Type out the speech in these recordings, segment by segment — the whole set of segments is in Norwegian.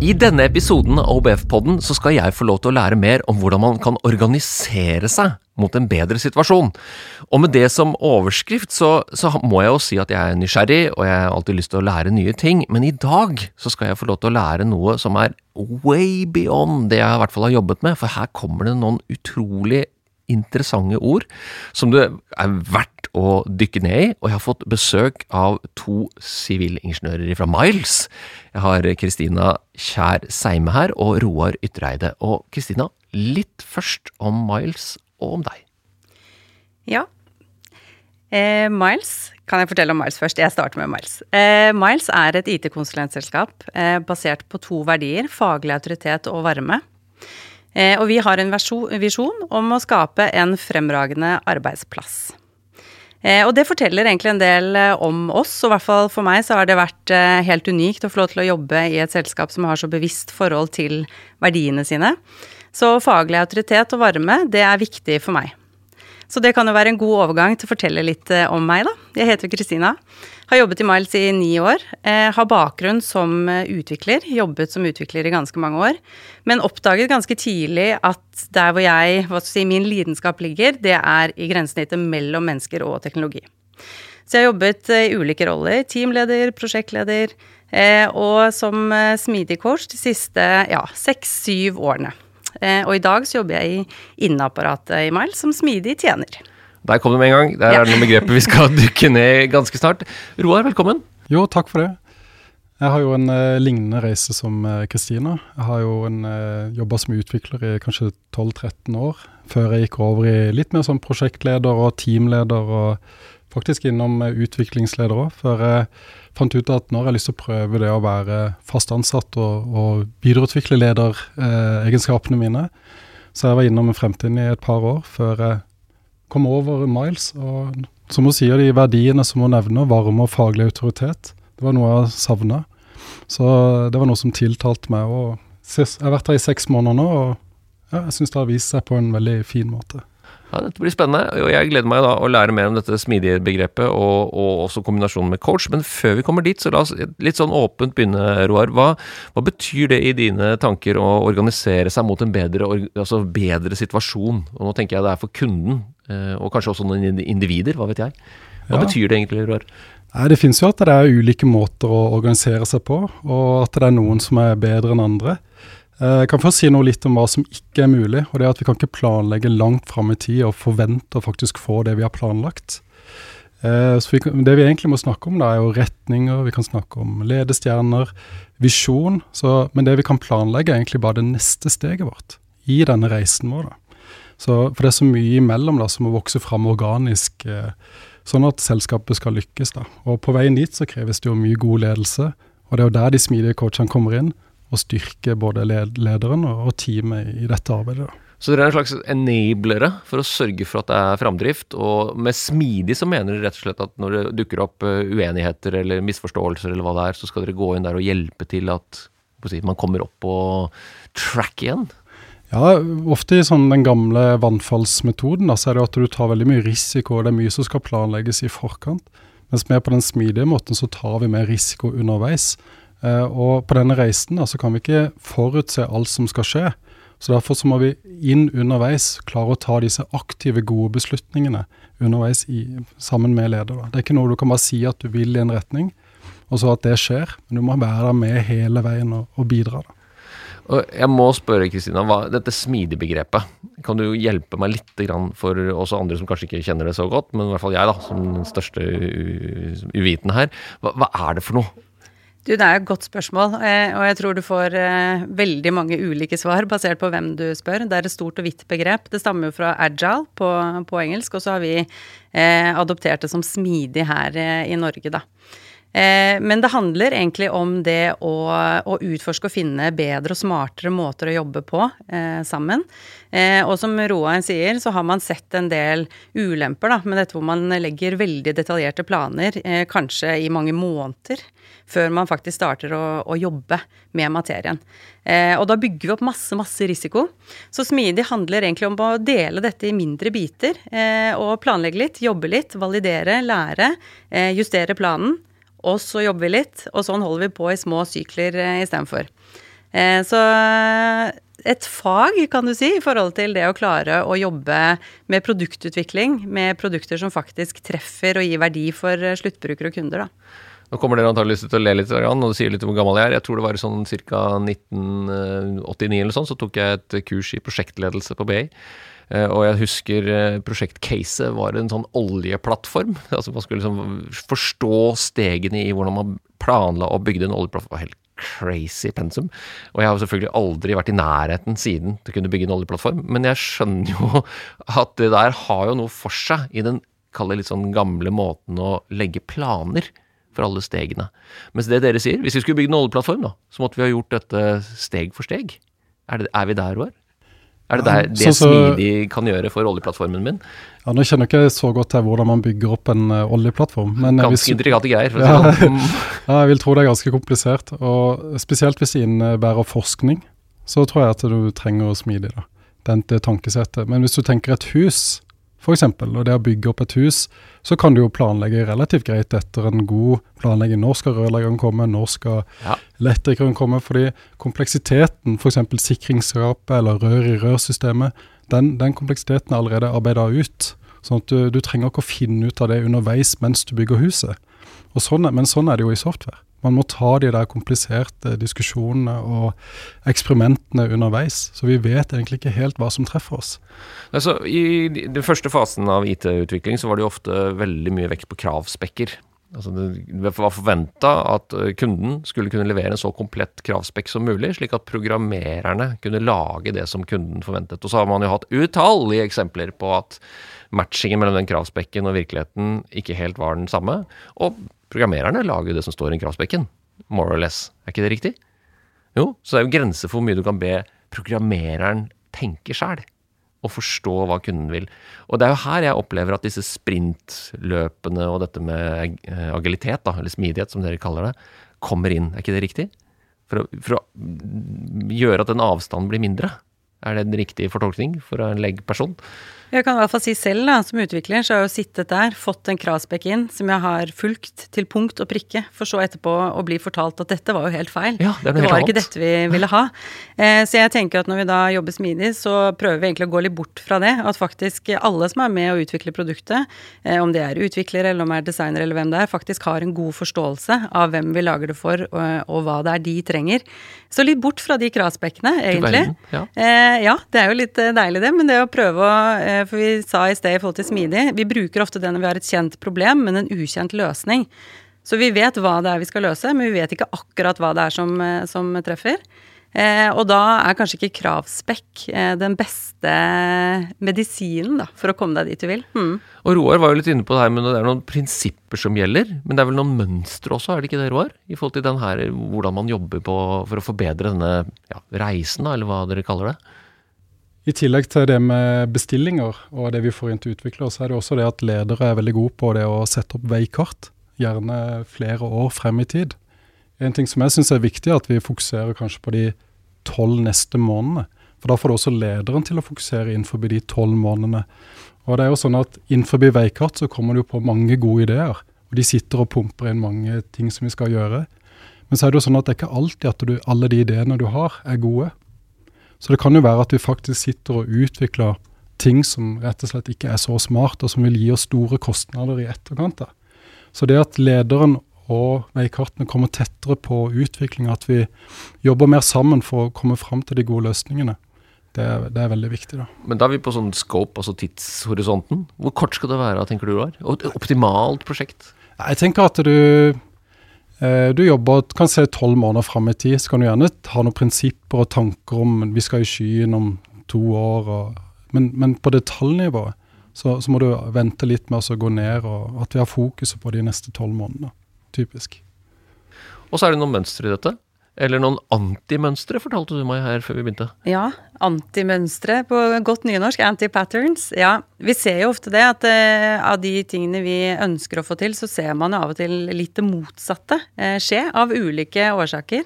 I denne episoden av OBF-podden så skal jeg få lov til å lære mer om hvordan man kan organisere seg mot en bedre situasjon. Og med det som overskrift så, så må jeg jo si at jeg er nysgjerrig, og jeg har alltid lyst til å lære nye ting, men i dag så skal jeg få lov til å lære noe som er way beyond det jeg i hvert fall har jobbet med, for her kommer det noen utrolig interessante ord som det er verdt å dykke ned i, og jeg har fått besøk av to sivilingeniører fra Miles. Jeg har Kristina Kjær Seime her, og Roar Ytreide. Og Kristina, litt først om Miles og om deg. Ja. Eh, Miles, kan jeg fortelle om Miles først? Jeg starter med Miles. Eh, Miles er et IT-konsulentselskap eh, basert på to verdier, faglig autoritet og varme. Eh, og vi har en visjon om å skape en fremragende arbeidsplass. Eh, og det forteller egentlig en del eh, om oss, og i hvert fall for meg så har det vært eh, helt unikt å få lov til å jobbe i et selskap som har så bevisst forhold til verdiene sine. Så faglig autoritet og varme, det er viktig for meg. Så det kan jo være en god overgang til å fortelle litt eh, om meg, da. Jeg heter Kristina. Har jobbet i Miles i ni år. Eh, har bakgrunn som eh, utvikler. Jobbet som utvikler i ganske mange år. Men oppdaget ganske tidlig at der hvor jeg, hva skal si, min lidenskap ligger, det er i grensesnittet mellom mennesker og teknologi. Så jeg har jobbet i ulike roller. Teamleder, prosjektleder. Og som smidig coach de siste ja, seks-syv årene. Eh, og i dag så jobber jeg i inneapparatet i Mile som smidig tjener. Der kom det med en gang. Der er det noen begreper vi skal dukke ned ganske snart. Roar, velkommen. Jo, takk for det. Jeg har jo en eh, lignende reise som eh, Kristina. Eh, jeg har jo en uh, jobba som utvikler i kanskje 12-13 år, før jeg gikk over i litt mer som prosjektleder og teamleder, og faktisk innom uh, utviklingsleder òg, før jeg fant ut at nå har jeg lyst til å prøve det å være fast ansatt og, og videreutvikle lederegenskapene eh, mine. Så jeg var innom Fremtiden i et par år før jeg kom over Miles. Og som hun sier, de verdiene som hun nevner, varme og faglig autoritet, det var noe jeg savna. Så det var noe som tiltalte meg. Og jeg har vært her i seks måneder nå, og ja, jeg syns det har vist seg på en veldig fin måte. Ja, Dette blir spennende, og jeg gleder meg da å lære mer om dette smidige begrepet, og, og også kombinasjonen med coach. Men før vi kommer dit, så la oss litt sånn åpent begynne, Roar. Hva, hva betyr det i dine tanker å organisere seg mot en bedre, altså bedre situasjon? Og nå tenker jeg det er for kunden, eh, og kanskje også noen individer, hva vet jeg. Hva ja. betyr det egentlig, Roar? Nei, Det finnes jo at det er ulike måter å organisere seg på, og at det er noen som er bedre enn andre. Eh, jeg kan først si noe litt om hva som ikke er mulig. og det er at Vi kan ikke planlegge langt fram i tid og forvente å faktisk få det vi har planlagt. Eh, så vi, Det vi egentlig må snakke om, da er jo retninger, vi kan snakke om ledestjerner, visjon. Så, men det vi kan planlegge, er egentlig bare det neste steget vårt i denne reisen vår. da. Så, for det er så mye imellom da, som må vokse fram organisk, eh, sånn at selskapet skal lykkes. da. Og På veien dit så kreves det jo mye god ledelse, og det er jo der de smidige coachene kommer inn å styrke både lederen og teamet i dette arbeidet. Så dere er en slags enablere for å sørge for at det er framdrift. Og med smidig så mener dere rett og slett at når det dukker opp eh, uenigheter eller misforståelser eller hva det er, så skal dere gå inn der og hjelpe til at man kommer opp på track igjen? Ja, ofte i sånn den gamle vannfallsmetoden da, så er det at du tar veldig mye risiko, og det er mye som skal planlegges i forkant. Mens vi på den smidige måten så tar vi mer risiko underveis. Uh, og på denne reisen da, så kan vi ikke forutse alt som skal skje. Så derfor så må vi inn underveis klare å ta disse aktive, gode beslutningene underveis i, sammen med leder. Da. Det er ikke noe du kan bare si at du vil i en retning, og så at det skjer. Men du må være der med hele veien og, og bidra. da. Og jeg må spørre, Kristina, dette smidig-begrepet, kan du hjelpe meg litt for også andre som kanskje ikke kjenner det så godt, men i hvert fall jeg, da, som den største uviten her. Hva, hva er det for noe? Du, Det er et godt spørsmål, eh, og jeg tror du får eh, veldig mange ulike svar basert på hvem du spør. Det er et stort og vidt begrep. Det stammer jo fra agile på, på engelsk, og så har vi eh, adoptert det som smidig her i Norge, da. Eh, men det handler egentlig om det å, å, utforske og finne bedre og smartere måter å jobbe på eh, sammen. Eh, og som Roar sier, så har man sett en del ulemper da, med dette hvor man legger veldig detaljerte planer, eh, kanskje i mange måneder, før man faktisk starter å, å jobbe med materien. Eh, og da bygger vi opp masse, masse risiko. Så smidig handler egentlig om å dele dette i mindre biter, eh, og planlegge litt, jobbe litt, validere, lære, justere planen og så jobber vi litt, og sånn holder vi på i små sykler eh, istedenfor. Eh, så et fag, kan du si, i forhold til det å klare å jobbe med produktutvikling, med produkter som faktisk treffer og gir verdi for eh, sluttbrukere og kunder, da. Nå kommer dere antakeligvis til å le litt, og du sier litt om hvor gammel jeg er. Jeg tror det var sånn ca. 1989 eller sånn, så tok jeg et kurs i prosjektledelse på BI. Eh, og jeg husker prosjekt Case var en sånn oljeplattform. Altså Man skulle liksom forstå stegene i hvordan man planla og bygde en oljeplattform. Det var helt crazy pensum. Og jeg har selvfølgelig aldri vært i nærheten siden til å kunne bygge en oljeplattform. Men jeg skjønner jo at det der har jo noe for seg i den kall det litt sånn gamle måten å legge planer for alle stegene. Mens det dere sier, hvis vi skulle bygd en oljeplattform, da, så måtte vi ha gjort dette steg for steg. Er, det, er vi der, Roar? Er det der, det så, smidig kan gjøre for oljeplattformen min? Ja, Nå kjenner jeg ikke så godt til hvordan man bygger opp en uh, oljeplattform. Men ganske hvis, intrikate greier. Ja, sånn. ja, jeg vil tro det er ganske komplisert. Og spesielt hvis det innebærer forskning, så tror jeg at du trenger smidig da, det, det tankesettet. Men hvis du tenker et hus, f.eks., og det å bygge opp et hus, så kan du jo planlegge relativt greit etter en god planlegging. Når skal rørleggeren komme, når skal ja. elektrikeren komme? Fordi kompleksiteten, f.eks. sikringsskapet eller rør i rørsystemet, den, den kompleksiteten er allerede arbeida ut. Sånn at du, du, trenger ikke å finne ut av det underveis mens du bygger huset. Sånn men sånn er det jo i software. Man må ta de der kompliserte diskusjonene og eksperimentene underveis. Så vi vet egentlig ikke helt hva som treffer oss. Altså, I den første fasen av IT-utvikling så var det jo ofte veldig mye vekt på kravspekker. Altså det var forventa at eh, kunden skulle kunne levere en så komplett kravspekk som mulig, slik at programmererne kunne lage det som kunden forventet. Og så har man jo hatt utallige eksempler på at matchingen mellom den kravspekken og virkeligheten ikke helt var den samme. Og Programmererne lager jo det som står i kravspekken. More or less. Er ikke det riktig? Jo, så det er jo grenser for hvor mye du kan be programmereren tenke sjæl. Og forstå hva kunden vil. Og det er jo her jeg opplever at disse sprintløpene og dette med eh, agilitet, da, eller smidighet som dere kaller det, kommer inn. Er ikke det riktig? For å, for å gjøre at den avstanden blir mindre. Er det en riktig fortolkning for en leggperson? Jeg kan i hvert fall si selv, da, som utvikler, så har jeg jo sittet der, fått en Krasbekk inn som jeg har fulgt til punkt og prikke, for så etterpå å bli fortalt at dette var jo helt feil. Ja, det, det var ikke dette vi ville ha. Eh, så jeg tenker at når vi da jobber smidig, så prøver vi egentlig å gå litt bort fra det. At faktisk alle som er med å utvikle produktet, eh, om det er utvikler eller om det er designer eller hvem det er, faktisk har en god forståelse av hvem vi lager det for, og, og hva det er de trenger. Så litt bort fra de Krasbekkene, egentlig. Ja. Eh, ja, det er jo litt eh, deilig det, men det å prøve å eh, for vi sa i sted i forhold til smidig, vi bruker ofte det når vi har et kjent problem, men en ukjent løsning. Så vi vet hva det er vi skal løse, men vi vet ikke akkurat hva det er som, som treffer. Eh, og da er kanskje ikke kravspekk eh, den beste medisinen da, for å komme deg dit du vil. Mm. Og Roar var jo litt inne på det her, men det er noen prinsipper som gjelder. Men det er vel noen mønstre også, er det ikke det, Roar? I forhold til den her, hvordan man jobber på for å forbedre denne ja, reisen, da, eller hva dere kaller det? I tillegg til det med bestillinger og det vi får inn til utviklere, så er det også det at ledere er veldig gode på det å sette opp veikart, gjerne flere år frem i tid. En ting som jeg syns er viktig, er at vi fokuserer kanskje på de tolv neste månedene. For da får du også lederen til å fokusere innenfor de tolv månedene. Og det er jo sånn at Innenfor veikart så kommer du på mange gode ideer. Og de sitter og pumper inn mange ting som vi skal gjøre. Men så er det jo sånn at det er ikke alltid at du, alle de ideene du har, er gode. Så det kan jo være at vi faktisk sitter og utvikler ting som rett og slett ikke er så smart, og som vil gi oss store kostnader i etterkant. Så det at lederen og veikartene kommer tettere på utvikling, at vi jobber mer sammen for å komme fram til de gode løsningene, det er, det er, veldig viktig. da. Men da er vi på sånn scope, altså tidshorisonten. Hvor kort skal det være, tenker du, Roar? Et optimalt prosjekt? Jeg tenker at du du jobber, kan se tolv måneder fram i tid, så kan du gjerne ha noen prinsipper og tanker om vi skal i skyen om to år. Og, men, men, på detaljnivået så, så, må du vente litt med å gå ned, og at vi har fokuset på de neste tolv månedene. typisk. Og så er det noen mønstre i dette. Eller noen antimønstre, fortalte du meg her før vi begynte. Ja, antimønstre på godt nynorsk. Anti-patterns. Ja, vi ser jo ofte det at uh, av de tingene vi ønsker å få til, så ser man jo av og til litt det motsatte uh, skje, av ulike årsaker.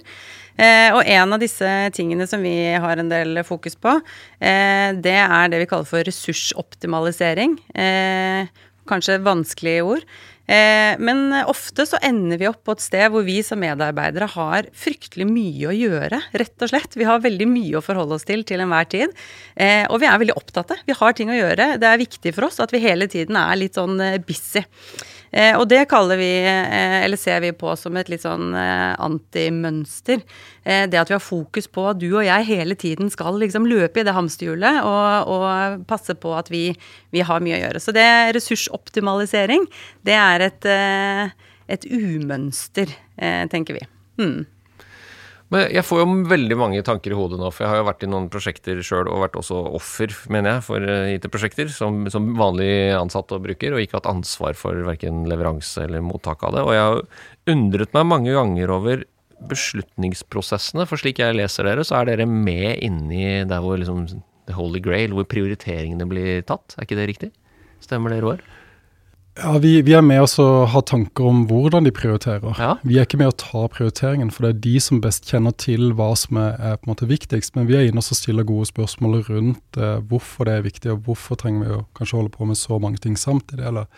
Eh, og en av disse tingene som vi har en del fokus på, det er det vi kaller for ressursoptimalisering. Kanskje vanskelige ord. Eh, men ofte så ender vi opp på et sted hvor vi som medarbeidere har fryktelig mye å gjøre, rett og slett. Vi har veldig mye å forholde oss til til enhver tid. Eh, og vi er veldig opptatte. Vi har ting å gjøre. Det er viktig for oss at vi hele tiden er litt sånn eh, busy. Eh, og det kaller vi, eh, eller ser vi på som et litt sånn eh, antimønster. Eh, det at vi har fokus på at du og jeg hele tiden skal liksom løpe i det hamsterhjulet og, og passe på at vi, vi, har mye å gjøre. Så det ressursoptimalisering, det er et, eh, et umønster, eh, tenker vi. Hmm. Men jeg får jo veldig mange tanker i hodet nå, for jeg har jo vært i noen prosjekter sjøl og vært også offer, mener jeg, for eh, IT-prosjekter som, som, vanlig ansatt og bruker, og ikke hatt ansvar for verken leveranse eller mottak av det. Og jeg har undret meg mange ganger over beslutningsprosessene, for slik jeg leser dere, så er dere med inni der hvor liksom the holy grail, hvor prioriteringene blir tatt. Er ikke det riktig? Stemmer det, Roar? Ja, vi, vi, er med oss og har tanker om hvordan de prioriterer. Ja. Vi er ikke med å ta prioriteringen, for det er de som best kjenner til hva som er, er på en måte viktigst. Men vi er inne og stiller gode spørsmål rundt eh, hvorfor det er viktig, og hvorfor trenger vi å kanskje holde på med så mange ting samtidig, eller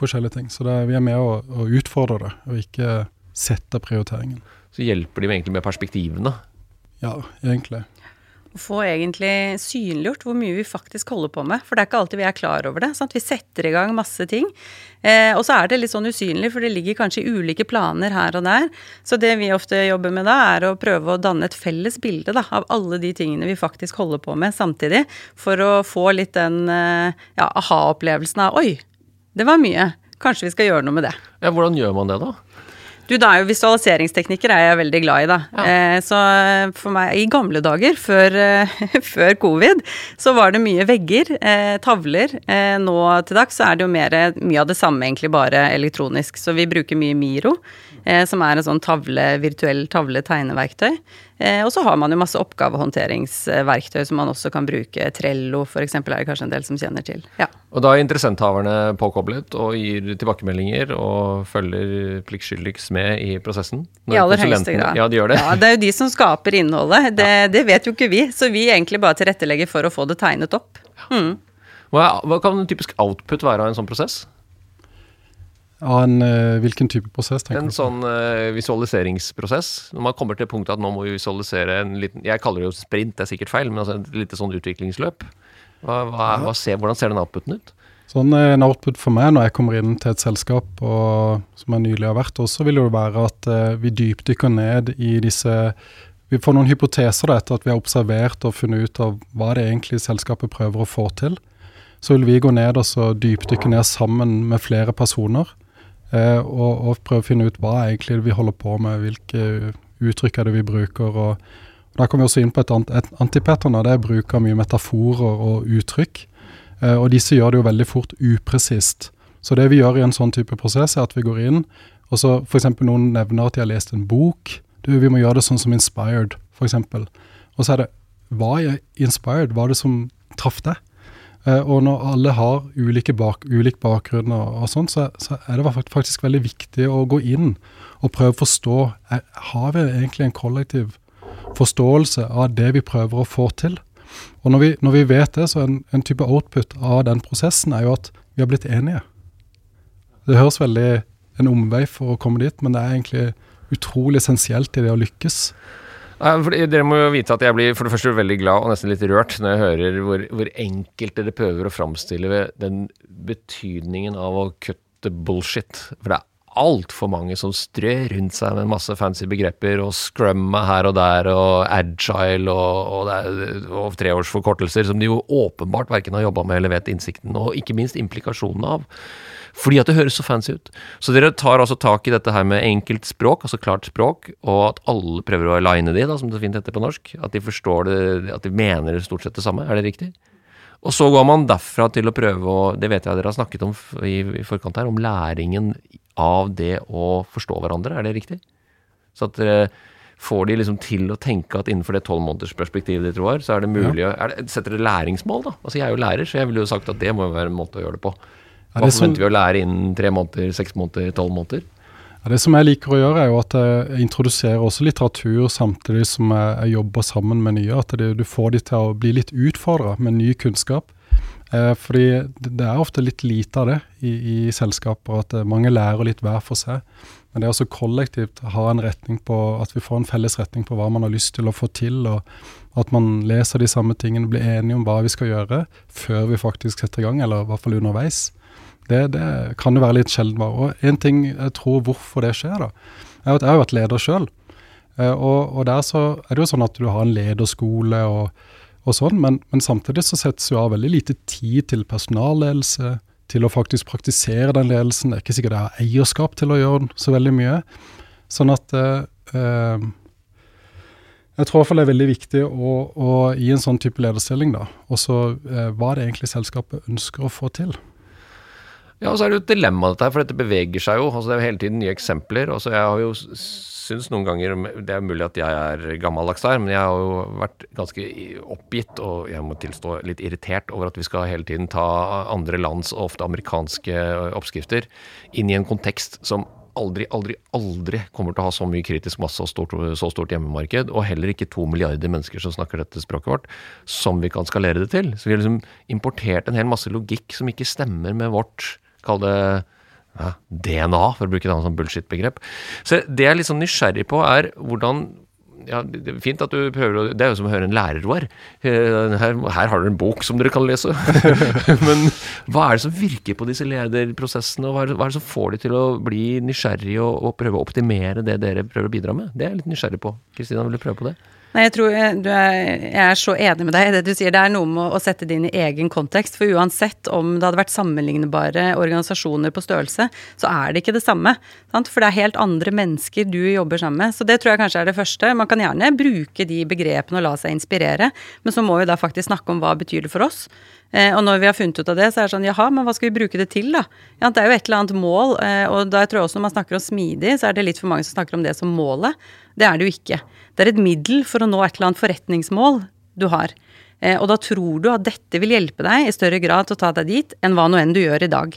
forskjellige ting. Så det, vi er med å, og utfordre det, og ikke sette prioriteringen. Så hjelper de egentlig med perspektivene? Ja, egentlig å få egentlig synliggjort hvor mye vi faktisk holder på med. For det er ikke alltid vi er klar over det. Sant? Vi setter i gang masse ting. Eh, og så er det litt sånn usynlig, for det ligger kanskje i ulike planer her og der. Så det vi ofte jobber med da, er å prøve å danne et felles bilde da, av alle de tingene vi faktisk holder på med samtidig. For å få litt den eh, ja, aha-opplevelsen av oi, det var mye. Kanskje vi skal gjøre noe med det. Ja, Hvordan gjør man det, da? Du, da er jo Visualiseringsteknikker er jeg veldig glad i, da. Ja. Eh, så for meg, i gamle dager, før, eh, før covid, så var det mye vegger, eh, tavler. Eh, nå til dags så er det jo mer, mye av det samme, egentlig bare elektronisk. Så vi bruker mye Miro, eh, som er en sånn tavle, virtuell tavle-tegneverktøy. Eh, og så har man jo masse oppgavehåndteringsverktøy som man også kan bruke. Trello f.eks. er det kanskje en del som kjenner til. Ja. Og da er interessenthaverne påkoblet og gir tilbakemeldinger og følger pliktskyldigst med i prosessen? I aller høyeste grad. Ja, de gjør det. Ja, det er jo de som skaper innholdet. Det, ja. det, vet jo ikke vi. Så vi egentlig bare tilrettelegger for å få det tegnet opp. Mm. Hva, hva kan en typisk output være av en sånn prosess? Av en, uh, hvilken type prosess? tenker en du? En sånn uh, visualiseringsprosess. Når man kommer til punktet at nå må vi visualisere en liten Jeg kaller det jo sprint, det er sikkert feil, men altså et lite sånn utviklingsløp. Hva, hva, ja. hva ser, hvordan ser den outputen ut? Sånn er En output for meg når jeg kommer inn til et selskap og, som jeg nylig har vært også, vil det jo være at vi dypdykker ned i disse Vi får noen hypoteser da, etter at vi har observert og funnet ut av hva det egentlig selskapet prøver å få til. Så vil vi gå ned og så dypdykke ned sammen med flere personer Eh, og, og, prøve å finne ut hva egentlig vi holder på med, hvilke uttrykk er det vi bruker. og, og Da kommer vi også inn på et annet et antipattern, og det er bruk av mye metaforer og uttrykk. Eh, og disse gjør det jo veldig fort upresist. Så det vi gjør i en sånn type prosess, er at vi går inn, og så f.eks. noen nevner at de har lest en bok. Du, vi må gjøre det sånn som Inspired, f.eks. Og så er det Hva er Inspired? Hva er det som traff deg? Uh, og når alle har ulike bak, ulik bakgrunn, og, og sånn, så, så, er det faktisk veldig viktig å gå inn og prøve å forstå er, Har vi egentlig en kollektiv forståelse av det vi prøver å få til? Og når vi, når vi vet det, så en, en type output av den prosessen er jo at vi har blitt enige. Det høres veldig en omvei for å komme dit, men det er egentlig utrolig essensielt i det å lykkes. Dere må jo vite at jeg blir for det første veldig glad og nesten litt rørt når jeg hører hvor, hvor enkelt dere prøver å framstille den betydningen av å kutte bullshit. For det er altfor mange som strør rundt seg med masse fancy begreper, og scrumma her og der, og agile og, og, og treårsforkortelser som de jo åpenbart verken har jobba med eller vet innsikten, og ikke minst implikasjonene av. Fordi at det høres så fancy ut. Så dere tar altså tak i dette her med enkelt språk, altså klart språk, og at alle prøver å aligne de, da, som det fint heter på norsk. At de forstår det, at de mener stort sett det samme. Er det riktig? Og så går man derfra til å prøve å Det vet jeg dere har snakket om i, i forkant her, om læringen av det å forstå hverandre, er det riktig? Så at dere får de liksom til å tenke at innenfor det tolvmånedersperspektivet ditt, Roar, så er det mulig å er det, Setter dere læringsmål, da? Altså jeg er jo lærer, så jeg ville jo sagt at det må være en måte å gjøre det på. Ja, Hva som- forventer vi å lære innen tre måneder, seks måneder, tolv måneder? Ja, det som jeg liker å gjøre, er jo at jeg introduserer også litteratur samtidig som jeg, jeg jobber sammen med nye. At det, du får de til å bli litt utfordra med ny kunnskap. Eh, fordi det, det er ofte litt lite av det i, i selskaper, at eh, mange lærer litt hver for seg. Men det er også kollektivt ha en retning på, at vi får en felles retning på hva man har lyst til å få til, og at man leser de samme tingene, blir enige om hva vi skal gjøre før vi faktisk setter i gang, eller i hvert fall underveis. Det, det kan jo være litt sjelden. bare. Og en ting jeg tror hvorfor det skjer, da, er at jeg har vært leder sjøl. Og, og der så er det jo sånn at du har en lederskole og, og sånn, men, men samtidig så settes jo av veldig lite tid til personalledelse, til å faktisk praktisere den ledelsen. Det er ikke sikkert jeg har eierskap til å gjøre så veldig mye. Sånn at eh, eh, jeg tror i hvert fall det er veldig viktig å, å gi en sånn type lederstilling, da, også eh, hva det egentlig selskapet ønsker å få til. Ja, og så er det jo et dilemma dette her, for dette beveger seg jo. altså Det er jo hele tiden nye eksempler. altså Jeg har jo syns noen ganger Det er mulig at jeg er gammeldags der, men jeg har jo vært ganske oppgitt og jeg må tilstå litt irritert over at vi skal hele tiden ta andre lands, og ofte amerikanske oppskrifter, inn i en kontekst som aldri, aldri, aldri kommer til å ha så mye kritisk masse og stort, så stort hjemmemarked, og heller ikke to milliarder mennesker som snakker dette språket vårt, som vi kan skalere det til. Så vi har liksom importert en hel masse logikk som ikke stemmer med vårt Kall det ja, DNA, for å bruke et sånn bullshit-begrep. Så det jeg er litt sånn nysgjerrig på, er hvordan ja, Fint at du prøver å Det er jo som å høre en lærer, Roar. Her, her har dere en bok som dere kan lese. Men hva er det som virker på disse lederprosessene, og hva er, det, hva er det som får de til å bli nysgjerrig og, og prøve å optimere det dere prøver å bidra med? Det er jeg litt nysgjerrig på. Kristina, vil du prøve på det? Nei, jeg tror jeg, er, jeg er så enig med deg i det du sier. Det er noe med å sette det inn i egen kontekst. For uansett om det hadde vært sammenlignbare organisasjoner på størrelse, så er det ikke det samme. Sant? For det er helt andre mennesker du jobber sammen med. Så det tror jeg kanskje er det første. Man kan gjerne bruke de begrepene og la seg inspirere, men så må vi da faktisk snakke om hva det betyr det for oss. Eh, og når vi har funnet ut av det, så er det sånn jaha, men hva skal vi bruke det til, da? Ja, det er jo et eller annet mål, eh, og da tror jeg også når man snakker om smidig, så er det litt for mange som snakker om det som målet. Det er det jo ikke. Det er et middel for å nå et eller annet forretningsmål du har. Eh, og da tror du at dette vil hjelpe deg i større grad til å ta deg dit enn hva nå enn du gjør i dag.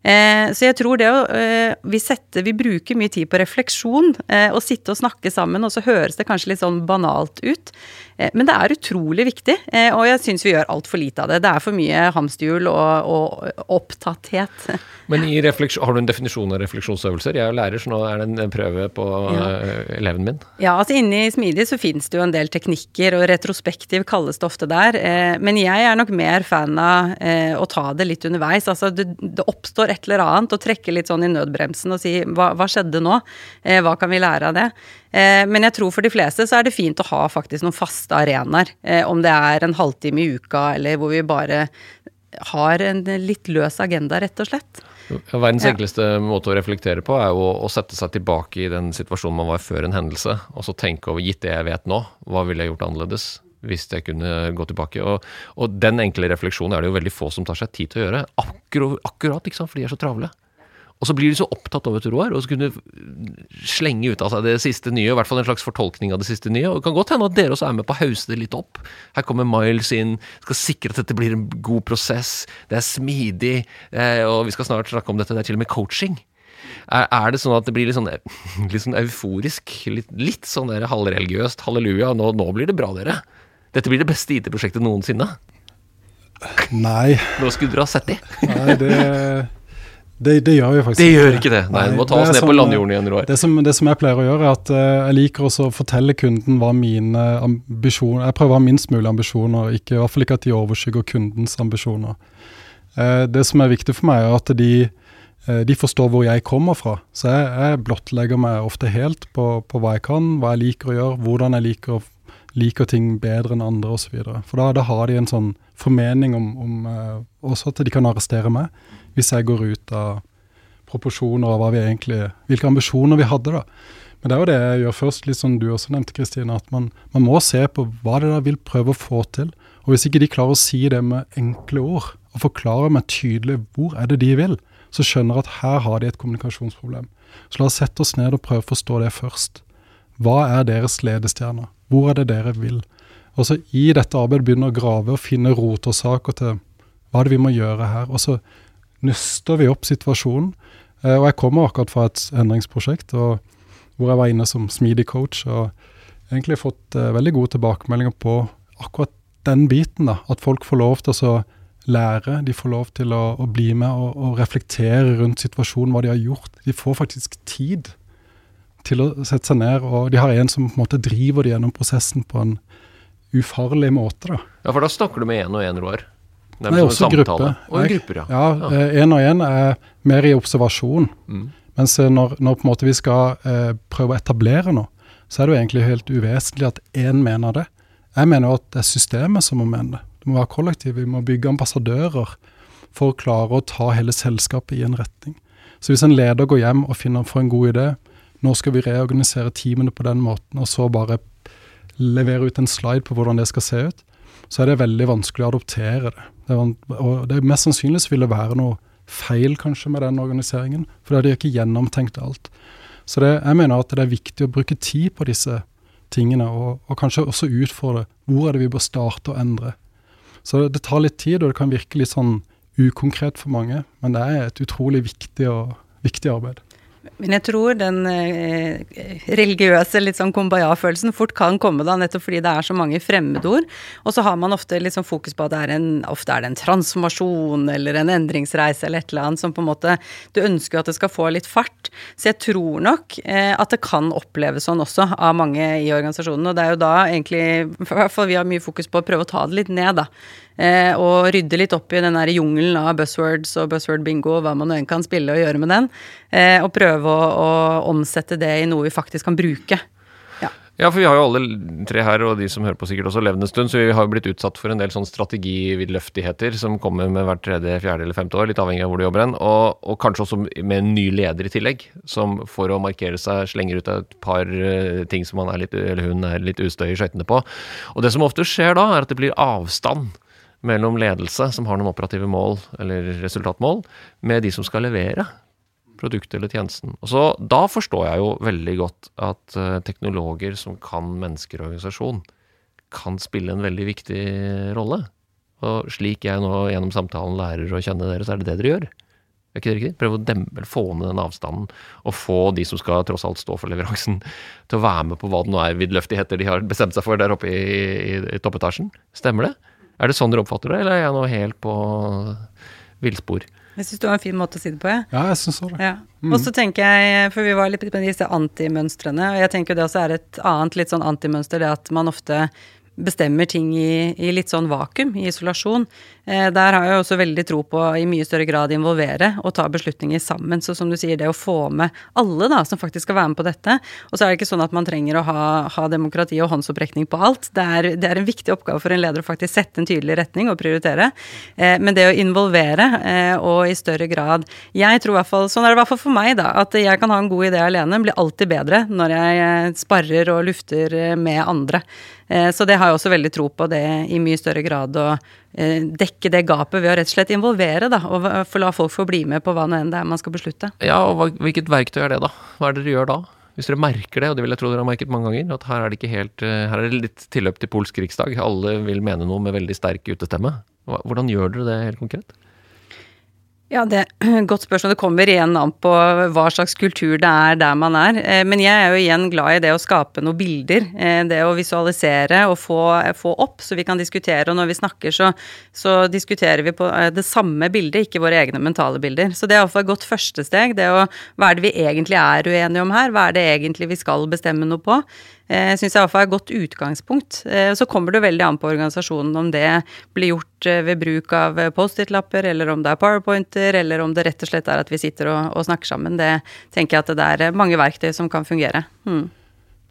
Eh, så jeg tror det å eh, vi, setter, vi bruker mye tid på refleksjon å sitte og snakke sammen, og så høres det kanskje litt sånn banalt ut. Eh, men det er utrolig viktig, eh, og jeg syns vi gjør altfor lite av det. Det er for mye hamsterhjul og, og opptatthet. Men i har du en definisjon av refleksjonsøvelser? Jeg er jo lærer, så nå er det en prøve på ja. eleven min. Ja, altså inni Smidig så finnes det jo en del teknikker, og retrospektiv kalles det ofte der. men jeg er nok mer fan av å ta det litt underveis. Altså det, det oppstår et eller annet, og trekke litt sånn i nødbremsen og si hva, hva skjedde nå? Eh, hva kan vi lære av det? Eh, men jeg tror for de fleste så er det fint å ha faktisk noen faste arenaer. Eh, om det er en halvtime i uka, eller hvor vi bare har en litt løs agenda, rett og slett. Verdens ja. enkleste måte å reflektere på er jo å sette seg tilbake i den situasjonen man var før en hendelse, og så tenke over gitt det jeg vet nå, hva ville jeg gjort annerledes? hvis jeg kunne gå tilbake. Og, og, den enkle refleksjonen er det jo veldig få som tar seg tid til å gjøre. Akkurat, akkurat ikke sant, for de er så travle. Og så blir de så opptatt av et Roar, og så kunne slenge ut av seg det siste nye, i hvert fall en slags fortolkning av det siste nye. Og det kan godt hende at dere også er med på å hause det litt opp. Her kommer Miles inn, skal sikre at dette blir en god prosess, det er smidig, eh, og vi skal snart snakke om dette, det er til og med coaching. Er, det sånn at det blir litt sånn, litt sånn euforisk, litt, litt sånn der halvreligiøst, halleluja, nå, nå blir det bra, dere? Dette blir det beste IT-prosjektet noensinne? Nei. Nå skulle dere ha sett det. Nei, det det, det, gjør jo faktisk Det gjør ikke det. Nei, Nei må ta oss ned som, på landjorden igjen, Roar. Det som, det som jeg pleier å gjøre, er at uh, jeg liker også å fortelle kunden hva mine ambisjoner Jeg prøver å ha minst mulig ambisjoner, ikke, i hvert fall ikke at de overskygger kundens ambisjoner. Uh, det som er viktig for meg, er at de, uh, de forstår hvor jeg kommer fra. Så jeg, jeg blottlegger meg ofte helt på, på, hva jeg kan, hva jeg liker å gjøre, hvordan jeg liker, liker ting bedre enn andre osv. For da, da, har de en sånn formening om, om også at de kan arrestere meg hvis jeg går ut av proporsjoner av hva vi egentlig, hvilke ambisjoner vi hadde. da. Men det er jo det jeg gjør først, litt som du også nevnte, Kristine, at man, man, må se på hva det der vil prøve å få til. Og hvis ikke de klarer å si det med enkle ord, og forklare meg tydelig hvor er det de vil, så skjønner at her har de et kommunikasjonsproblem. Så la oss sette oss ned og prøve å forstå det først. Hva er deres ledestjerner? Hvor er det dere vil? Og så i dette arbeidet begynne å grave og finne rotårsaker til hva er det vi må gjøre her. Og så nøster vi opp situasjonen. Eh, og jeg kommer akkurat fra et endringsprosjekt og, hvor jeg var inne som smidig coach. og egentlig fått eh, veldig gode tilbakemeldinger på akkurat den biten. da, At folk får lov til å lære, de får lov til å, å bli med og, og, reflektere rundt situasjonen, hva de har gjort. De får faktisk tid til å sette seg ned, og de har en som på en måte driver de gjennom prosessen på en ufarlig måte. da. Ja, for da snakker du med én og én, Roar? Nei, også gruppe. Og grupper, ja. Ja, en og en er mer i observasjon. Mm. Mens eh, når, når, på en måte vi skal eh, prøve å etablere noe, så er det jo egentlig helt uvesentlig at én mener det. Jeg mener jo at det er systemet som må mene det. Det må være kollektiv. Vi må bygge ambassadører for å klare å ta hele selskapet i en retning. Så hvis en leder går hjem og finner for en god idé, nå skal vi reorganisere teamene på den måten, og så bare levere ut en slide på hvordan det skal se ut, så er det veldig vanskelig å adoptere det. Og det er mest sannsynlig vil det være noe feil kanskje med den organiseringen, for da har de ikke gjennomtenkt alt. Så det, jeg mener at det er viktig å bruke tid på disse tingene, og, og kanskje også utfordre hvor er det vi bør starte å endre. Så det, det tar litt tid, og det kan virke litt sånn ukonkret for mange, men det er et utrolig viktig, og, viktig arbeid. Men jeg tror den eh, religiøse litt sånn kumbaya-følelsen fort kan komme da, nettopp fordi det er så mange fremmedord. Og så har man ofte litt sånn fokus på at det er en, ofte er det en transformasjon eller en endringsreise eller et eller annet som på en måte Du ønsker jo at det skal få litt fart. Så jeg tror nok eh, at det kan oppleves sånn også av mange i organisasjonen. Og det er jo da egentlig, i hvert fall vi har mye fokus på å prøve å ta det litt ned, da eh, og rydde litt opp i den der jungelen av buzzwords og buzzword bingo, hva man enn kan spille og gjøre med den, eh, og prøve å, å, omsette det i noe vi faktisk kan bruke. Ja, for vi har jo alle tre her, og de som hører på sikkert også levd en stund, så vi har jo blitt utsatt for en del sånn strategividløftigheter som kommer med hvert tredje, fjerde eller femte år, litt avhengig av hvor du jobber hen. Og, og, kanskje også med en ny leder i tillegg, som for å markere seg slenger ut et par uh, ting som han er litt, eller hun er litt ustø i skøytene på. Og det som ofte skjer da, er at det blir avstand mellom ledelse, som har noen operative mål eller resultatmål, med de som skal levere produktet eller tjenesten. Og så, Da forstår jeg jo veldig godt at uh, teknologer som kan mennesker og organisasjon, kan spille en veldig viktig rolle. Og slik jeg nå gjennom samtalen lærer å kjenne dere, så er det det dere gjør. Er ikke det riktig? Prøve å dempe, få ned den avstanden, og få de som skal tross alt stå for leveransen, til å være med på hva det nå er vidløftigheter de har bestemt seg for der oppe i, i, i toppetasjen. Stemmer det? Er det sånn dere oppfatter det, eller er jeg nå helt på villspor? Jeg syns det var en fin måte å si det på, jeg. Ja, jeg synes det. Ja. Mm. Og så tenker jeg, for vi var litt på disse antimønstrene, og jeg tenker det også er et annet litt sånn antimønster, det at man ofte bestemmer ting i, i, litt sånn vakuum, i isolasjon. Eh, der har jeg også veldig tro på i mye større grad involvere og ta beslutninger sammen. Så som du sier, det å få med alle da, som faktisk skal være med på dette. Og så er det ikke sånn at man trenger å ha, ha demokrati og håndsopprekning på alt. Det er, det er, en viktig oppgave for en leder å faktisk sette en tydelig retning og prioritere. Eh, men det å involvere eh, og i større grad Jeg tror i hvert fall, sånn er det i hvert fall for meg, da, at jeg kan ha en god idé alene, blir alltid bedre når jeg eh, sparrer og lufter eh, med andre. Eh, så det har jeg også veldig tro på, det i mye større grad å eh, dekke det gapet ved å rett og slett involvere, da. Og la folk få bli med på hva nå enn det er man skal beslutte. Ja, og hvilket verktøy er det, da? Hva er det dere gjør da? Hvis dere merker det, og det vil jeg tro dere har merket mange ganger, at her er det ikke helt eh, Her er det litt tilløp til polsk riksdag. Alle vil mene noe med veldig sterk utestemme. Hvordan gjør dere det helt konkret? Ja, det er Godt spørsmål. Det kommer igjen an på hva slags kultur det er der man er. Eh, men jeg er jo igjen glad i det å skape noen bilder. Eh, det å visualisere og få, få opp, så vi kan diskutere. Og når vi snakker, så, så, diskuterer vi på eh, det samme bildet, ikke våre egne mentale bilder. Så det er iallfall et godt første steg. Det å Hva er det vi egentlig er uenige om her? Hva er det egentlig vi skal bestemme noe på? Eh, syns jeg iallfall er et godt utgangspunkt. Eh, så kommer det veldig an på organisasjonen om det blir gjort eh, ved bruk av eh, Post-It-lapper, eller om det er powerpointer, eller om det rett og slett er at vi sitter og, og snakker sammen. Det tenker jeg at det er mange verktøy som kan fungere. Hmm.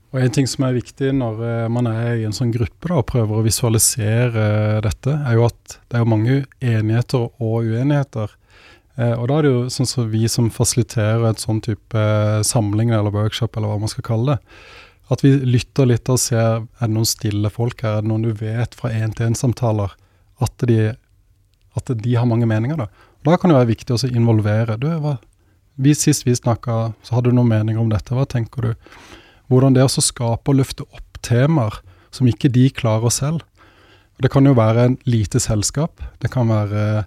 Og En ting som er viktig når man er i en sånn gruppe da, og prøver å visualisere dette, er jo at det er mange enigheter og uenigheter. Og da er det jo sånn som vi som fasiliterer et sånn type samling eller workshop, eller hva man skal kalle det, at vi lytter litt og ser er det noen stille folk her, er det noen du vet fra én-til-én-samtaler at, at, de har mange meninger. da. Da kan det være viktig å involvere. Du, hva, vi, sist vi snakka, så hadde du noen meninger om dette. Hva tenker du? Hvordan det er å skape og løfte opp temaer som ikke de klarer selv. Det kan jo være en lite selskap. Det kan være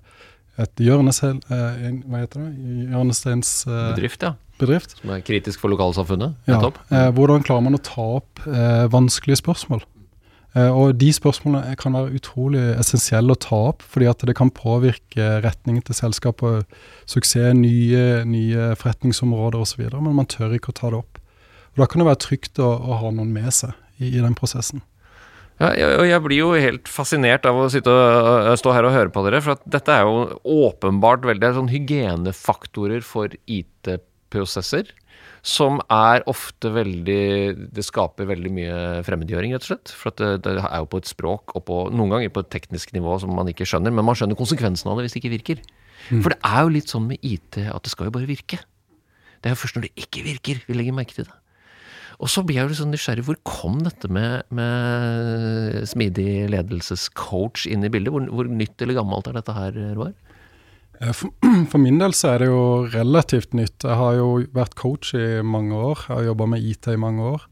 et hjørnesel, eh, hva heter det? hjørnesteins eh, Bedrift, ja. Bedrift. Som er kritisk for lokalsamfunnet. Ja, eh, hvordan klarer man å ta opp eh, vanskelige spørsmål? Eh, og de spørsmålene er- kan være utrolig essensielle å ta opp, fordi at det kan påvirke retningen til selskapet, suksess, nye, nye forretningsområder osv., men man tør ikke å ta det opp. Og Da kan det være trygt å, å ha noen med seg i, i den prosessen. Ja, og jeg blir jo helt fascinert av å sitte og stå her og høre på dere, for at dette er jo åpenbart veldig sånn hygienefaktorer for IT-prosesser. Som er ofte veldig Det skaper veldig mye fremmedgjøring, rett og slett. For at det, det er jo på et språk og på, noen ganger på et teknisk nivå som man ikke skjønner, men man skjønner konsekvensen av det hvis det ikke virker. For det er jo litt sånn med IT at det skal jo bare virke. Det er jo først når det ikke virker vi legger merke til det. Og så blir jeg jo litt sånn nysgjerrig. Hvor kom dette med, med smidig ledelsescoach inn i bildet? Hvor, hvor nytt eller gammelt er dette her, Roar? Eh, For, min del så er det jo relativt nytt. Jeg har jo vært coach i mange år. Jeg har jobba med IT i mange år.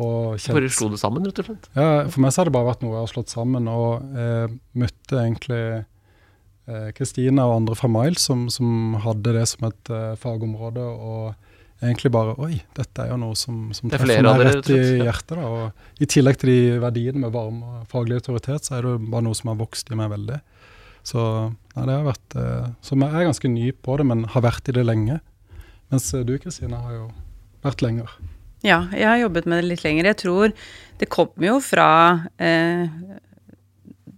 Og Bare slo det sammen, rett og slett? Ja, for meg så har det bare vært noe jeg har slått sammen, og eh, møtte egentlig eh, Kristina og andre fra Miles som, som hadde det som et eh, fagområde, og egentlig bare Oi, dette er jo noe som, som er treffer meg rett i hjertet. da, og I tillegg til de verdiene med varme og faglig autoritet, så er det bare noe som har vokst i meg veldig. Så nei, det har vært eh, Så jeg er ganske ny på det, men har vært i det lenge. Mens eh, du, Kristine, har jo vært lenger. Ja, jeg har jobbet med det litt lenger. Jeg tror det kom jo fra eh,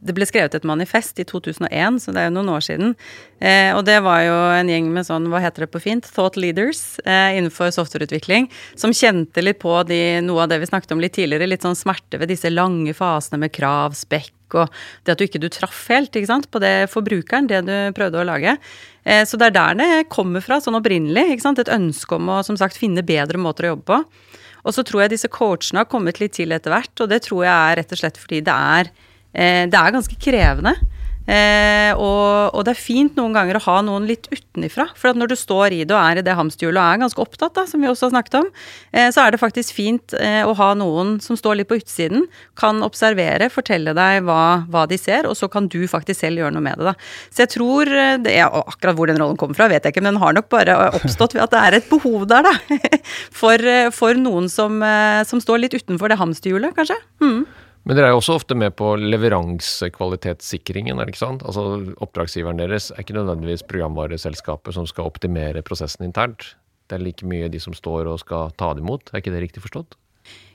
Det ble skrevet et manifest i 2001, så det er jo noen år siden. Eh, og det var jo en gjeng med sånn, hva heter det på fint, thought leaders eh, innenfor softwareutvikling, som kjente litt på de, noe av det vi snakket om litt tidligere, litt sånn smerte ved disse lange fasene med krav, spekk og det at du ikke du traff helt sant, på det forbrukeren, det du prøvde å lage. Eh, så det er der det kommer fra, sånn opprinnelig. Et ønske om å som sagt finne bedre måter å jobbe på. Og så tror jeg disse coachene har kommet litt til etter hvert, og det tror jeg er rett og slett fordi det er, eh, det er ganske krevende. Eh, og, og det er fint noen ganger å ha noen litt utenifra. For at når du står i det og er i det hamsterhjulet og er ganske opptatt, da, som vi også har snakket om, eh, så er det faktisk fint eh, å ha noen som står litt på utsiden, kan observere, fortelle deg hva, hva de ser, og så kan du faktisk selv gjøre noe med det. da. Så jeg tror eh, det er, Akkurat hvor den rollen kommer fra, vet jeg ikke, men den har nok bare oppstått ved at det er et behov der, da. For, eh, for noen som, eh, som står litt utenfor det hamsterhjulet, kanskje. Mm. Men dere er jo også ofte med på leveransekvalitetssikringen, er det ikke sant? Altså Oppdragsgiveren deres er ikke nødvendigvis programvareselskapet som skal optimere prosessen internt. Det er like mye de som står og skal ta det imot. Er ikke det riktig forstått?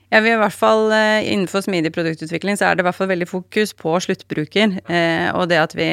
Ja, vi er i hvert fall eh, Innenfor smidig produktutvikling så er det i hvert fall veldig fokus på sluttbruker. Eh, og det at vi,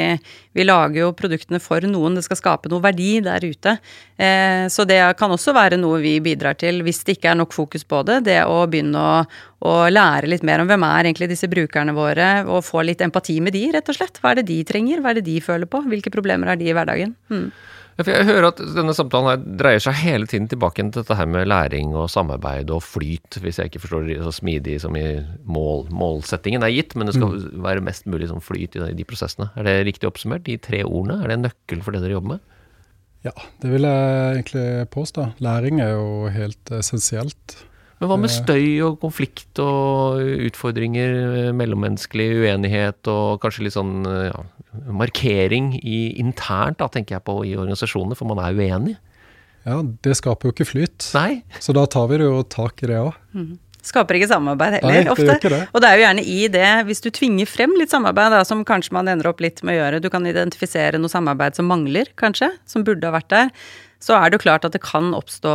vi lager jo produktene for noen. Det skal skape noe verdi der ute. Eh, så det kan også være noe vi bidrar til hvis det ikke er nok fokus på det. Det å begynne å, å lære litt mer om hvem er egentlig disse brukerne våre, og få litt empati med de, rett og slett. Hva er det de trenger? Hva er det de føler på? Hvilke problemer har de i hverdagen? Mm. Jeg hører at denne samtalen her dreier seg hele tiden tilbake til dette her med læring og samarbeid og flyt, hvis jeg ikke forstår det så smidig som i mål. Målsettingen er gitt, men det skal være mest mulig sånn flyt i de, de prosessene. Er det riktig oppsummert, de tre ordene? Er det en nøkkel for det dere jobber med? Ja, det vil jeg egentlig påstå. Læring er jo helt essensielt. Men hva med Eh. støy og konflikt og utfordringer, eh, mellommenneskelig uenighet og kanskje litt sånn eh, ja, markering i, internt, da, tenker jeg på, i organisasjonene, for man er uenig? Ja, det skaper jo ikke flyt. Nei? Så da tar vi det jo tak i det òg. Skaper ikke samarbeid heller, Nei, ofte. ikke det. Og det er jo gjerne i det, hvis du tvinger frem litt samarbeid, da, som kanskje man ender opp litt med å gjøre, du kan identifisere noe samarbeid som mangler, kanskje, som burde ha vært der, så er det jo klart at det kan oppstå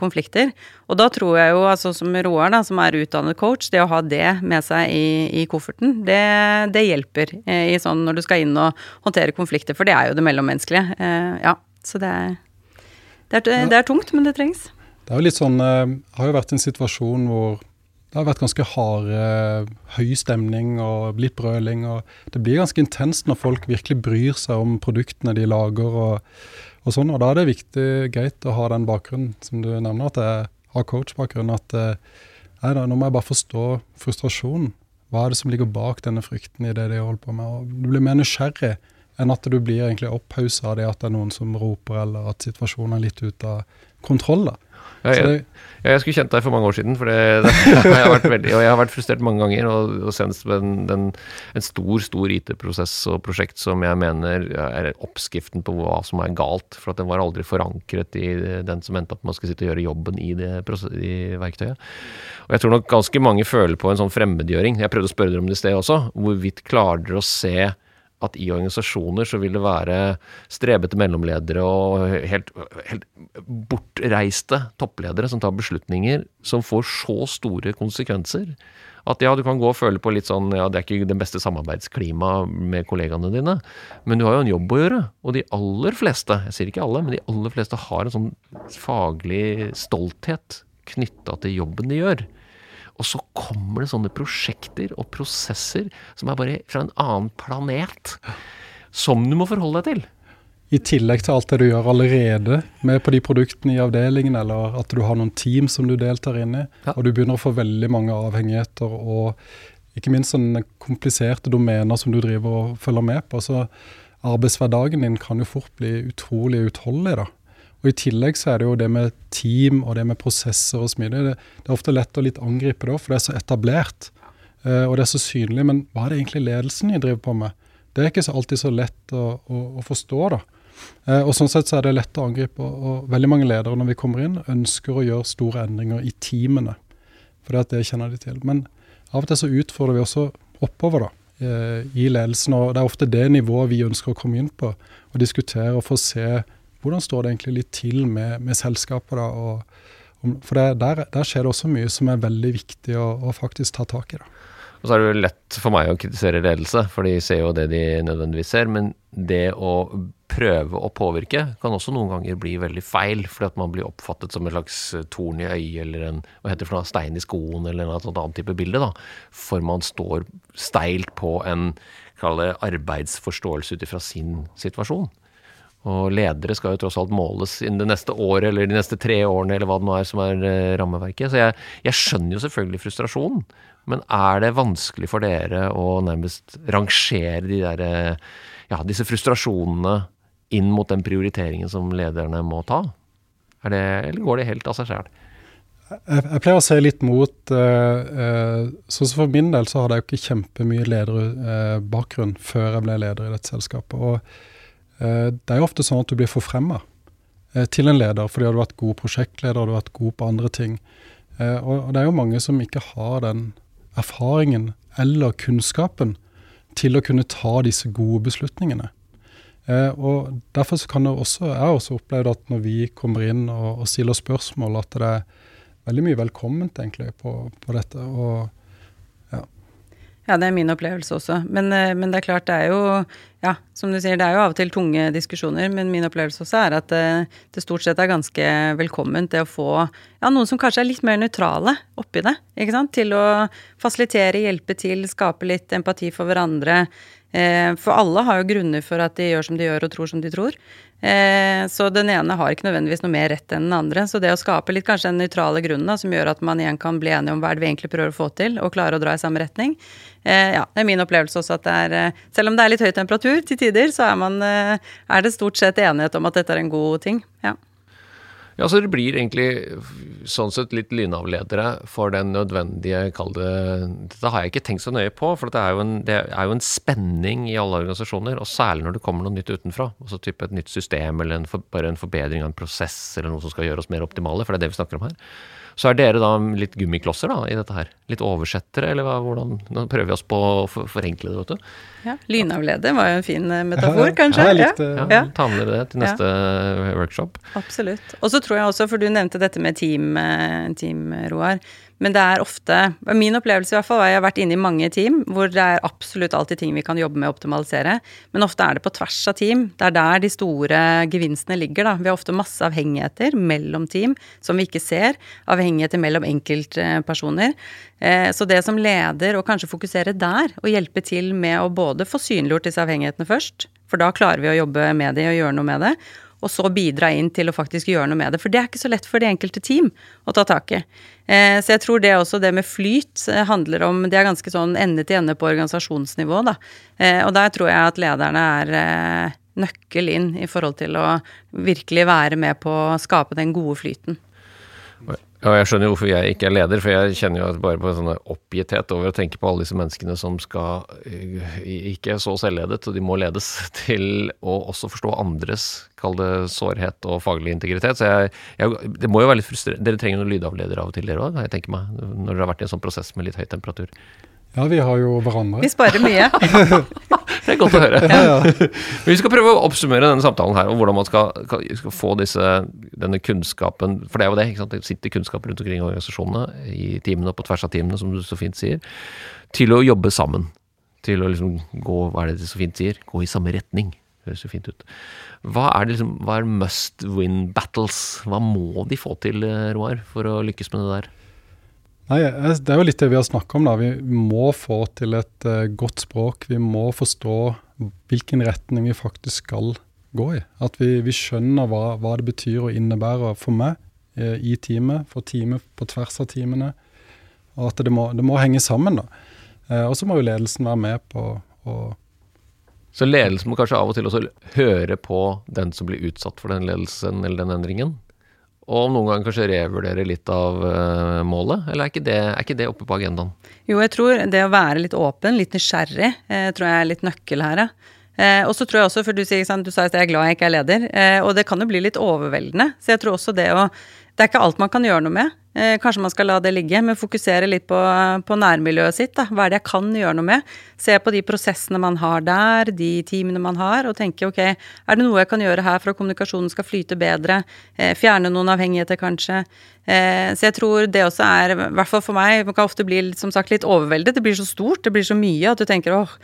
konflikter. Og da tror jeg jo, altså som Roar, da, som er utdannet coach, det å ha det med seg i, i kofferten, det, det hjelper eh, i sånn når du skal inn og håndtere konflikter, for det er jo det mellommenneskelige. Eh, ja, så det er, det er, det er tungt, men det trengs. Det er jo litt sånn eh, har jo vært en situasjon hvor det har vært ganske hard, eh, høy stemning og litt brøling. og Det blir ganske intenst når folk virkelig bryr seg om produktene de lager. og, og sånn, og Da er det viktig, greit å ha den bakgrunnen som du nevner, at jeg har coach-bakgrunn. At eh, nei da, nå må jeg bare forstå frustrasjonen. Hva er det som ligger bak denne frykten i det de holder på med? og Du blir mer nysgjerrig enn at du blir egentlig opphausa av det at det er noen som roper, eller at situasjonen er litt ute av kontroll. da. Ja, jeg, ja, jeg skulle kjent deg for mange år siden, for det, det, jeg, har vært veldig, og jeg har vært frustrert mange ganger. Og, og senest en, den, en stor stor IT-prosess og prosjekt som jeg mener er oppskriften på hva som er galt. For at den var aldri forankret i den som endte opp med å skulle sitte og gjøre jobben i det i verktøyet. Og jeg tror nok ganske mange føler på en sånn fremmedgjøring. Jeg prøvde å spørre dere om det i sted også. Hvorvidt klarer dere å se at i organisasjoner så vil det være strebete mellomledere og helt, helt bortreiste toppledere som tar beslutninger som får så store konsekvenser. At ja, du kan gå og føle på litt sånn ja, det er ikke det beste samarbeidsklimaet med kollegaene dine, men du har jo en jobb å gjøre. Og de aller fleste, jeg sier ikke alle, men de aller fleste har en sånn faglig stolthet knytta til jobben de gjør. Og så kommer det sånne prosjekter og prosesser som er bare fra en annen planet, som du må forholde deg til. I tillegg til alt det du gjør allerede med på de produktene i avdelingen, eller at du har noen team som du deltar inn i, Ja. og du begynner å få veldig mange avhengigheter og ikke minst sånne kompliserte domener som du driver og følger med på. Så arbeidshverdagen din kan jo fort bli utrolig utholdelig, da. Og I tillegg så er det jo det med team og det med prosesser og smidig. Det, det er ofte lett å litt angripe òg, for det er så etablert. Uh, og det er så synlig. Men hva er det egentlig ledelsen de driver på med? Det er ikke så alltid så lett å, å, å forstå, da. Uh, og sånn sett så er det lett å angripe. Og, og veldig mange ledere når vi kommer inn, ønsker å gjøre store endringer i teamene. For det, at det kjenner de til. Men av og til så utfordrer vi også oppover, da. eh, I ledelsen. Og det er ofte det nivået vi ønsker å komme inn på. Og diskutere og få se hvordan står det egentlig litt til med, med selskapet. da, og, For det, der, der skjer det også mye som er veldig viktig å, å faktisk ta tak i. da. Og så er det jo lett for meg å kritisere ledelse, for de ser jo det de nødvendigvis ser. Men det å prøve å påvirke kan også noen ganger bli veldig feil, fordi at man blir oppfattet som en slags torn i øyet eller en hva heter det stein i skoen eller en sånn annen type bilde. da, For man står steilt på en arbeidsforståelse ut ifra sin situasjon. Og ledere skal jo tross alt måles innen det neste året eller de neste tre årene, eller hva det nå er som er eh, rammeverket. Så jeg, jeg skjønner jo selvfølgelig frustrasjonen, men er det vanskelig for dere å nærmest rangere de der, eh, ja, disse frustrasjonene inn mot den prioriteringen som lederne må ta? Det, eller går det helt av seg sjøl? Jeg, pleier å se litt mot eh, Sånn som For min del så hadde jeg jo ikke kjempemye lederbakgrunn før jeg ble leder i dette selskapet. Og det er jo ofte sånn at du blir forfremma eh, til en leder fordi du har vært god prosjektleder og du har vært god på andre ting. Eh, og, det er jo mange som ikke har den erfaringen eller kunnskapen til å kunne ta disse gode beslutningene. Eh, og Derfor kan det også, jeg har også opplevd at når vi kommer inn og, og stiller spørsmål, at det er veldig mye velkomment egentlig på, på dette. og Ja, det er min opplevelse også. Men, eh, men det er klart, det er jo Ja, som du sier, det er jo av og til tunge diskusjoner, men min opplevelse også er at det, det stort sett er ganske velkomment det å få ja, noen som kanskje er litt mer nøytrale oppi det. ikke sant? Til å fasilitere, hjelpe til, skape litt empati for hverandre. Eh, For alle har jo grunner for at de gjør som de gjør og tror som de tror. Eh, Så den ene har ikke nødvendigvis noe mer rett enn den andre. Så det å skape litt kanskje den nøytrale grunnen da, som gjør at man igjen kan bli enige om hva det vi egentlig prøver å få til, og klare å dra i samme retning. Eh, Ja, det er min opplevelse også at det er Selv om det er litt høy temperatur til tider, så er, man, er det stort sett enighet om at dette er en god ting. Ja. Ja, så det blir egentlig sånn sett litt lynavledere for den nødvendige, kall det Dette har jeg ikke tenkt så nøye på, for det er, en, det er jo en spenning i alle organisasjoner, og særlig når det kommer noe nytt utenfra. Altså type et nytt system, eller en for, bare en forbedring av en prosess, eller noe som skal gjøre oss mer optimale, for det er det vi snakker om her. Så er dere da litt gummiklosser da, i dette her? Litt oversettere, eller hva, hvordan Nå prøver vi oss på å forenkle det, vet du. ja. Lynavlede var jo en fin eh, metafor, Ja, kanskje. jeg likte- Ja, Ja. Ta med dere det til neste workshop. Absolutt. Og så tror jeg også, for du nevnte dette med team, eh, team, Roar. Men det er ofte Min opplevelse i hvert fall var jeg har vært inne i mange team hvor det er absolutt alltid ting vi kan jobbe med å optimalisere. Men ofte er det på tvers av team. Det er der de store gevinstene ligger. da. Vi har ofte masse avhengigheter mellom team som vi ikke ser. Avhengigheter mellom enkeltpersoner. Eh, Så det som leder, å kanskje fokusere der, og hjelpe til med å både få synliggjort disse avhengighetene først, for da klarer vi å jobbe med de og gjøre noe med det. Og så bidra inn til å faktisk gjøre noe med det. For det er ikke så lett for det enkelte team å ta tak i. Eh, så jeg tror det også, det med flyt, eh, handler om Det er ganske sånn ende til ende på organisasjonsnivå, da. Eh, og der tror jeg at lederne er nøkkel inn i forhold til å virkelig være med på å skape den gode flyten. Ja, jeg skjønner jo hvorfor jeg ikke er leder, for jeg kjenner jo bare på en sånn oppgitthet over å tenke på alle disse menneskene som skal eh, ikke så selvledet, og de må ledes til å også forstå andres, kall det sårhet og faglig integritet. Så jeg, jeg, det må jo være litt frustrerende. Dere trenger noen lydavledere av og til, dere òg, jeg tenker meg, når dere har vært i en sånn prosess med litt høy temperatur. Ja, vi har jo hverandre. Vi sparer mye. det er godt å høre. Ja, ja. Vi skal prøve å oppsummere denne samtalen her, om hvordan man skal, skal, få disse, denne kunnskapen For det er jo det, ikke sant? det sitter kunnskap rundt omkring i organisasjonene, i teamene og på tvers av teamene, som du så fint sier, til å jobbe sammen. Til å liksom gå, hva er det det så fint sier, gå i samme retning. Høres jo fint ut. Hva er, det liksom, hva er must win battles? Hva må de få til, Roar, for å lykkes med det der? Nei, Det er jo litt det vi har snakka om. da. Vi må få til et uh, godt språk. Vi må forstå hvilken retning vi faktisk skal gå i. At vi, vi skjønner hva, hva, det betyr og innebærer for meg uh, i teamet, for teamet på tvers av teamene. Og at det må, det må henge sammen. da. Uh, og så må jo ledelsen være med på å Så ledelsen må kanskje av og til også høre på den som blir utsatt for den ledelsen eller den endringen? Og noen ganger kanskje revurdere litt av uh, målet, eller er ikke, det, er ikke, det, oppe på agendaen? Jo, jeg tror det å være litt åpen, litt nysgjerrig, eh, tror jeg er litt nøkkel her, ja. Eh, og så tror jeg også, for du, sier, du sa at jeg er glad jeg ikke er leder, eh, og det kan jo bli litt overveldende. Så jeg tror også det å Det er ikke alt man kan gjøre noe med. Eh, kanskje man skal la det ligge, men fokusere litt på, på, nærmiljøet sitt. Da. Hva er det jeg kan gjøre noe med? Se på de prosessene man har der, de teamene man har, og tenke ok, er det noe jeg kan gjøre her for at kommunikasjonen skal flyte bedre? Eh, fjerne noen avhengigheter, kanskje. Eh, så jeg tror det også er, i hvert fall for meg, man kan ofte bli som sagt litt overveldet. Det blir så stort, det blir så mye at du tenker åh.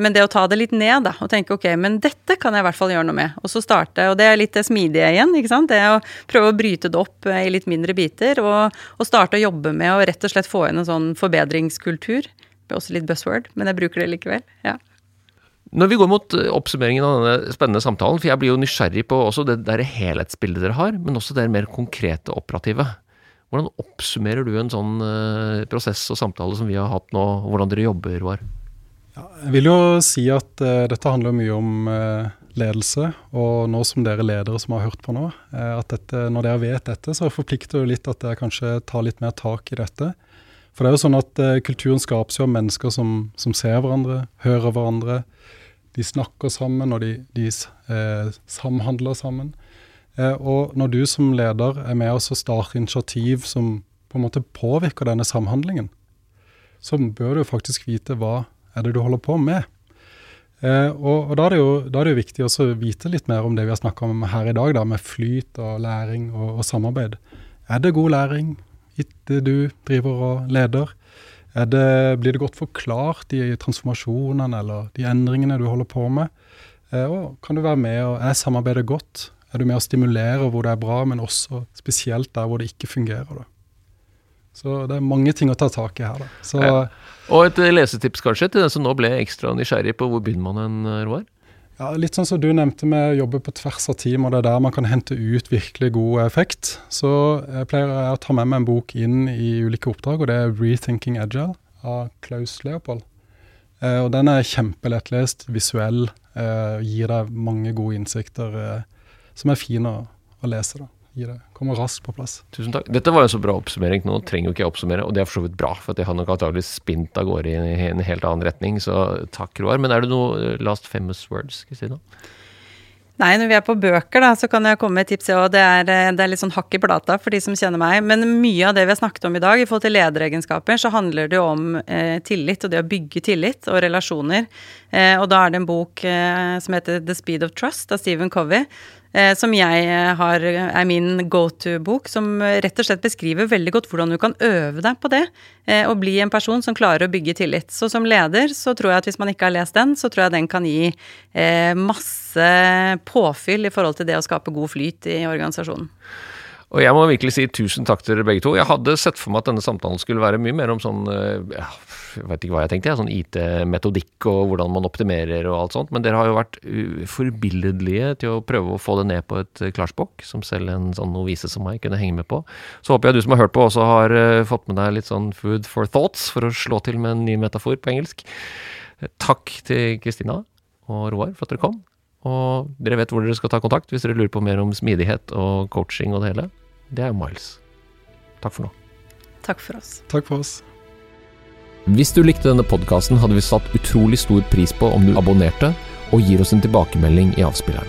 Men det å ta det litt ned, da, og tenke ok, men dette kan jeg i hvert fall gjøre noe med. Og så starte, og det er litt det smidige igjen, ikke sant. Det å prøve å bryte det opp i litt mindre biter og, og, starte å jobbe med å rett og slett få inn en sånn forbedringskultur. Det er også litt buzzword, men jeg bruker det likevel. ja. Når vi går mot eh, oppsummeringen av denne spennende samtalen, for jeg blir jo nysgjerrig på også det der helhetsbildet dere har, men også det mer konkrete operative. Hvordan oppsummerer du en sånn uh, prosess og samtale som vi har hatt nå, og hvordan dere jobber, Roar? Ja, jeg vil jo si at uh, dette handler mye om uh, ledelse, og nå som dere ledere som har hørt på nå, eh, at dette, når dere vet dette, så forplikter det litt at dere kanskje tar litt mer tak i dette. For det er jo sånn at eh, kulturen skapes jo av mennesker som, som, ser hverandre, hører hverandre. De snakker sammen, og de, de eh, samhandler sammen. Eh, og når du som leder er med oss og starter initiativ som på en måte påvirker denne samhandlingen, så bør du faktisk vite hva er det du holder på med. Eh, og, og da, er jo, da, er det jo, viktig å vite litt mer om det vi har snakka om her i dag, da, med flyt og læring og, og, samarbeid. Er det god læring etter du driver og leder? Det, blir det godt forklart, de transformasjonene eller de endringene du holder på med? Eh, og kan du være med og er samarbeidet godt? Er du med å stimulere hvor det er bra, men også spesielt der hvor det ikke fungerer? da? Så det er mange ting å ta tak i her. da. Så, ja. Og et lesetips kanskje til den som nå ble ekstra nysgjerrig på hvor begynner man en, eh, Roar? Ja, Litt sånn som du nevnte med å jobbe på tvers av team, og det er der man kan hente ut virkelig god effekt. Så jeg pleier å ta med meg en bok inn i ulike oppdrag, og det er 'Rethinking Agile' av Klaus Leopold. Eh, og Den er kjempelettlest, visuell, eh, gir deg mange gode innsikter eh, som er fine å, å lese. da gi det. Kommer raskt på plass. Tusen takk. Dette var jo så bra oppsummering. Nå trenger jo ikke jeg oppsummere, og det er for så vidt bra, for jeg har nok antagelig spint av gårde i en helt annen retning. Så takk, Roar. Men er det noe eh, last famous words, Kristina? Nei, når vi er på bøker, da, så kan jeg komme med et tips. Og det er, eh, det er litt sånn hakk i plata for de som kjenner meg. Men mye av det vi har snakket om i dag, i forhold til lederegenskaper, så handler det jo om eh, tillit og det å bygge tillit og relasjoner. Eh, og da er det en bok eh, som heter The Speed of Trust av Stephen Covey Eh, som jeg har, er min go to-bok, som rett og slett beskriver veldig godt hvordan du kan øve deg på det, og bli en person som klarer å bygge tillit. Så som leder så tror jeg at hvis man ikke har lest den, så tror jeg den kan gi masse påfyll i forhold til det å skape god flyt i organisasjonen. Og jeg må virkelig si tusen takk til dere begge to. Jeg hadde sett for meg at denne samtalen skulle være mye mer om sånn eh, ja, Jeg vet ikke hva jeg tenkte, sånn IT-metodikk og hvordan man optimerer og alt sånt. Men dere har jo vært uh, forbilledlige til å prøve å få det ned på et uh, klarspråk, som selv en sånn novise som meg kunne henge med på. Så håper jeg du som har hørt på, også har fått med deg litt sånn food for thoughts, for å slå til med en ny metafor på engelsk. Takk til Kristina og Roar for at dere kom. Og dere vet hvor dere skal ta kontakt hvis dere lurer på mer om smidighet og coaching og det hele. Det er Miles. Takk for nå. Takk for oss. Takk for oss. Hvis du likte denne podkasten, hadde vi satt utrolig stor pris på om du abonnerte og gir oss en tilbakemelding i avspilleren.